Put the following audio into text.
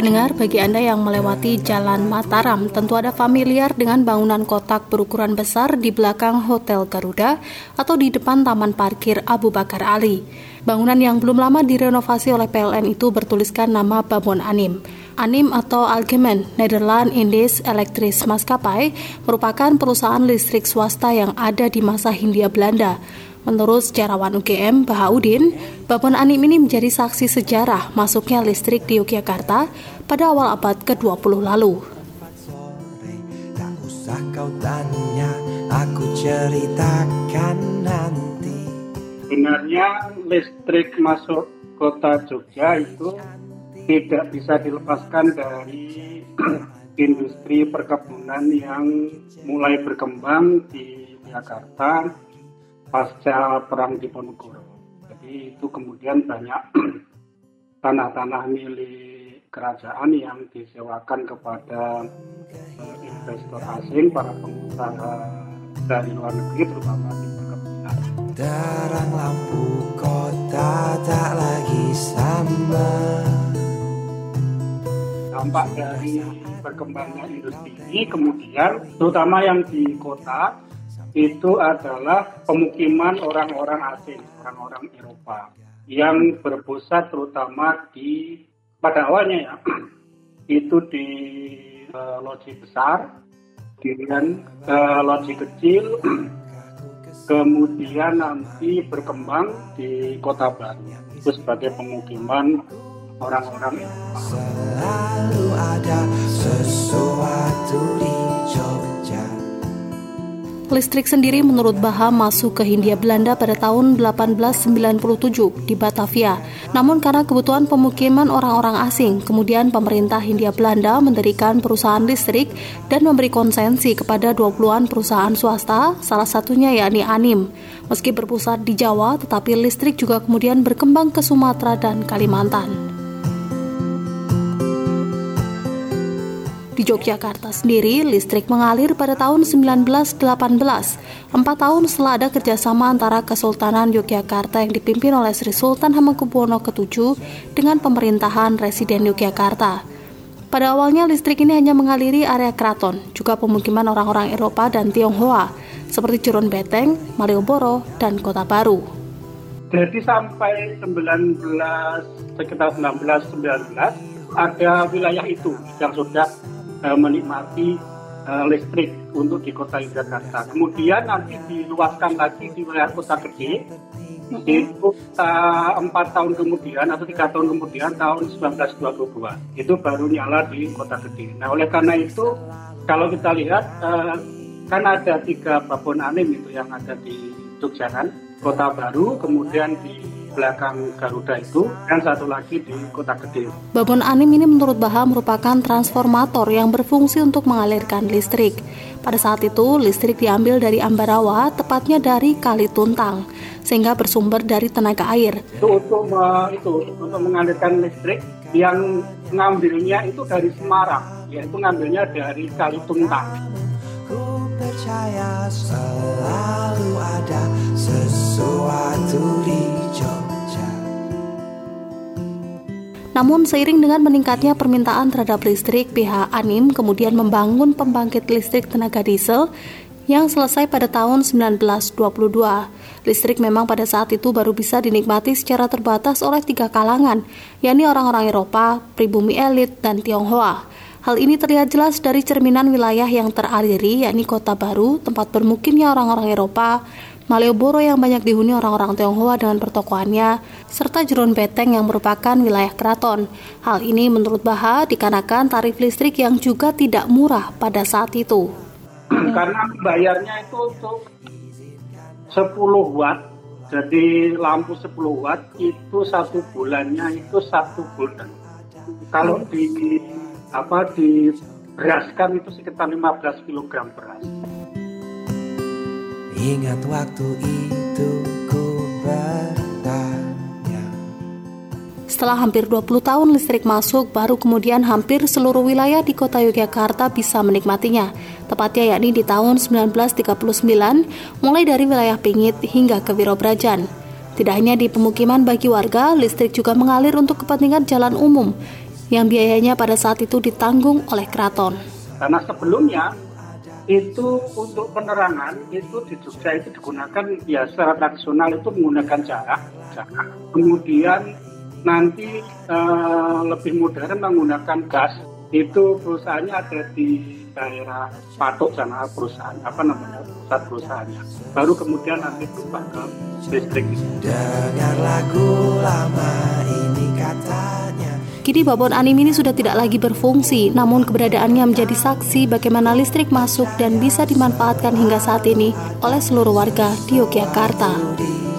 bagi Anda yang melewati Jalan Mataram, tentu ada familiar dengan bangunan kotak berukuran besar di belakang Hotel Garuda atau di depan Taman Parkir Abu Bakar Ali. Bangunan yang belum lama direnovasi oleh PLN itu bertuliskan nama Babon Anim. Anim atau Algemen Nederland Indies Elektris Maskapai merupakan perusahaan listrik swasta yang ada di masa Hindia Belanda. Menurut sejarawan UGM Bahaudin, Babon Anim ini menjadi saksi sejarah masuknya listrik di Yogyakarta pada awal abad ke-20 lalu. Tak usah kau tanya, aku ceritakan nanti. Sebenarnya listrik masuk kota Jogja itu tidak bisa dilepaskan dari industri perkebunan yang mulai berkembang di Jakarta pasca perang Diponegoro. Jadi itu kemudian banyak tanah-tanah milik kerajaan yang disewakan kepada uh, investor asing, para pengusaha dari luar negeri terutama di perkebunan. Terang lampu kota tak lagi sama. Dampak dari berkembangnya industri ini kemudian terutama yang di kota itu adalah pemukiman orang-orang asing, orang-orang Eropa yang berpusat terutama di pada awalnya ya itu di uh, loji besar, kemudian uh, loji kecil, kemudian nanti berkembang di kota baru itu sebagai pemukiman orang-orang Eropa. Selalu ada sesuatu Listrik sendiri menurut Baha masuk ke Hindia Belanda pada tahun 1897 di Batavia. Namun karena kebutuhan pemukiman orang-orang asing, kemudian pemerintah Hindia Belanda mendirikan perusahaan listrik dan memberi konsensi kepada 20-an perusahaan swasta, salah satunya yakni Anim. Meski berpusat di Jawa, tetapi listrik juga kemudian berkembang ke Sumatera dan Kalimantan. Di Yogyakarta sendiri, listrik mengalir pada tahun 1918, empat tahun setelah ada kerjasama antara Kesultanan Yogyakarta yang dipimpin oleh Sri Sultan Hamengkubuwono ke-7 dengan pemerintahan Residen Yogyakarta. Pada awalnya listrik ini hanya mengaliri area keraton, juga pemukiman orang-orang Eropa dan Tionghoa, seperti Curun Beteng, Malioboro, dan Kota Baru. Jadi sampai 19 sekitar 1919 ada wilayah itu yang sudah uh, menikmati uh, listrik untuk di kota Yogyakarta. Kemudian nanti diluaskan lagi di wilayah kota gede uh, empat tahun kemudian atau tiga tahun kemudian tahun 1922 itu baru nyala di kota gede. Nah oleh karena itu kalau kita lihat uh, kan ada tiga babon anim itu yang ada di Jogja kota baru kemudian di belakang Garuda itu dan satu lagi di Kota Gede. Babon Anim ini menurut Baha merupakan transformator yang berfungsi untuk mengalirkan listrik. Pada saat itu, listrik diambil dari Ambarawa, tepatnya dari Kali Tuntang, sehingga bersumber dari tenaga air. Itu untuk itu untuk mengalirkan listrik yang ngambilnya itu dari Semarang, yaitu ngambilnya dari Kali Tuntang. Ku percaya selalu ada sesuatu Namun seiring dengan meningkatnya permintaan terhadap listrik, pihak Anim kemudian membangun pembangkit listrik tenaga diesel yang selesai pada tahun 1922. Listrik memang pada saat itu baru bisa dinikmati secara terbatas oleh tiga kalangan, yakni orang-orang Eropa, pribumi elit, dan Tionghoa. Hal ini terlihat jelas dari cerminan wilayah yang teraliri, yakni Kota Baru, tempat bermukimnya orang-orang Eropa, Malioboro yang banyak dihuni orang-orang Tionghoa dengan pertokoannya, serta Jerun Beteng yang merupakan wilayah keraton. Hal ini menurut Baha dikarenakan tarif listrik yang juga tidak murah pada saat itu. Karena bayarnya itu untuk 10 watt, jadi lampu 10 watt itu satu bulannya itu satu bulan. Kalau di apa di beraskan itu sekitar 15 kg beras. Ingat waktu itu ku bertanya Setelah hampir 20 tahun listrik masuk, baru kemudian hampir seluruh wilayah di kota Yogyakarta bisa menikmatinya. Tepatnya yakni di tahun 1939, mulai dari wilayah Pingit hingga ke Wirobrajan. Tidak hanya di pemukiman bagi warga, listrik juga mengalir untuk kepentingan jalan umum, yang biayanya pada saat itu ditanggung oleh keraton. Karena sebelumnya itu untuk penerangan itu di Jogja itu digunakan ya secara tradisional itu menggunakan jarak, jarak. Kemudian nanti uh, lebih modern menggunakan gas. Itu perusahaannya ada di daerah Patok sana perusahaan apa namanya pusat perusahaannya. Baru kemudian nanti berubah ke listrik. Dengar lagu lama Kini babon anim ini sudah tidak lagi berfungsi, namun keberadaannya menjadi saksi bagaimana listrik masuk dan bisa dimanfaatkan hingga saat ini oleh seluruh warga di Yogyakarta.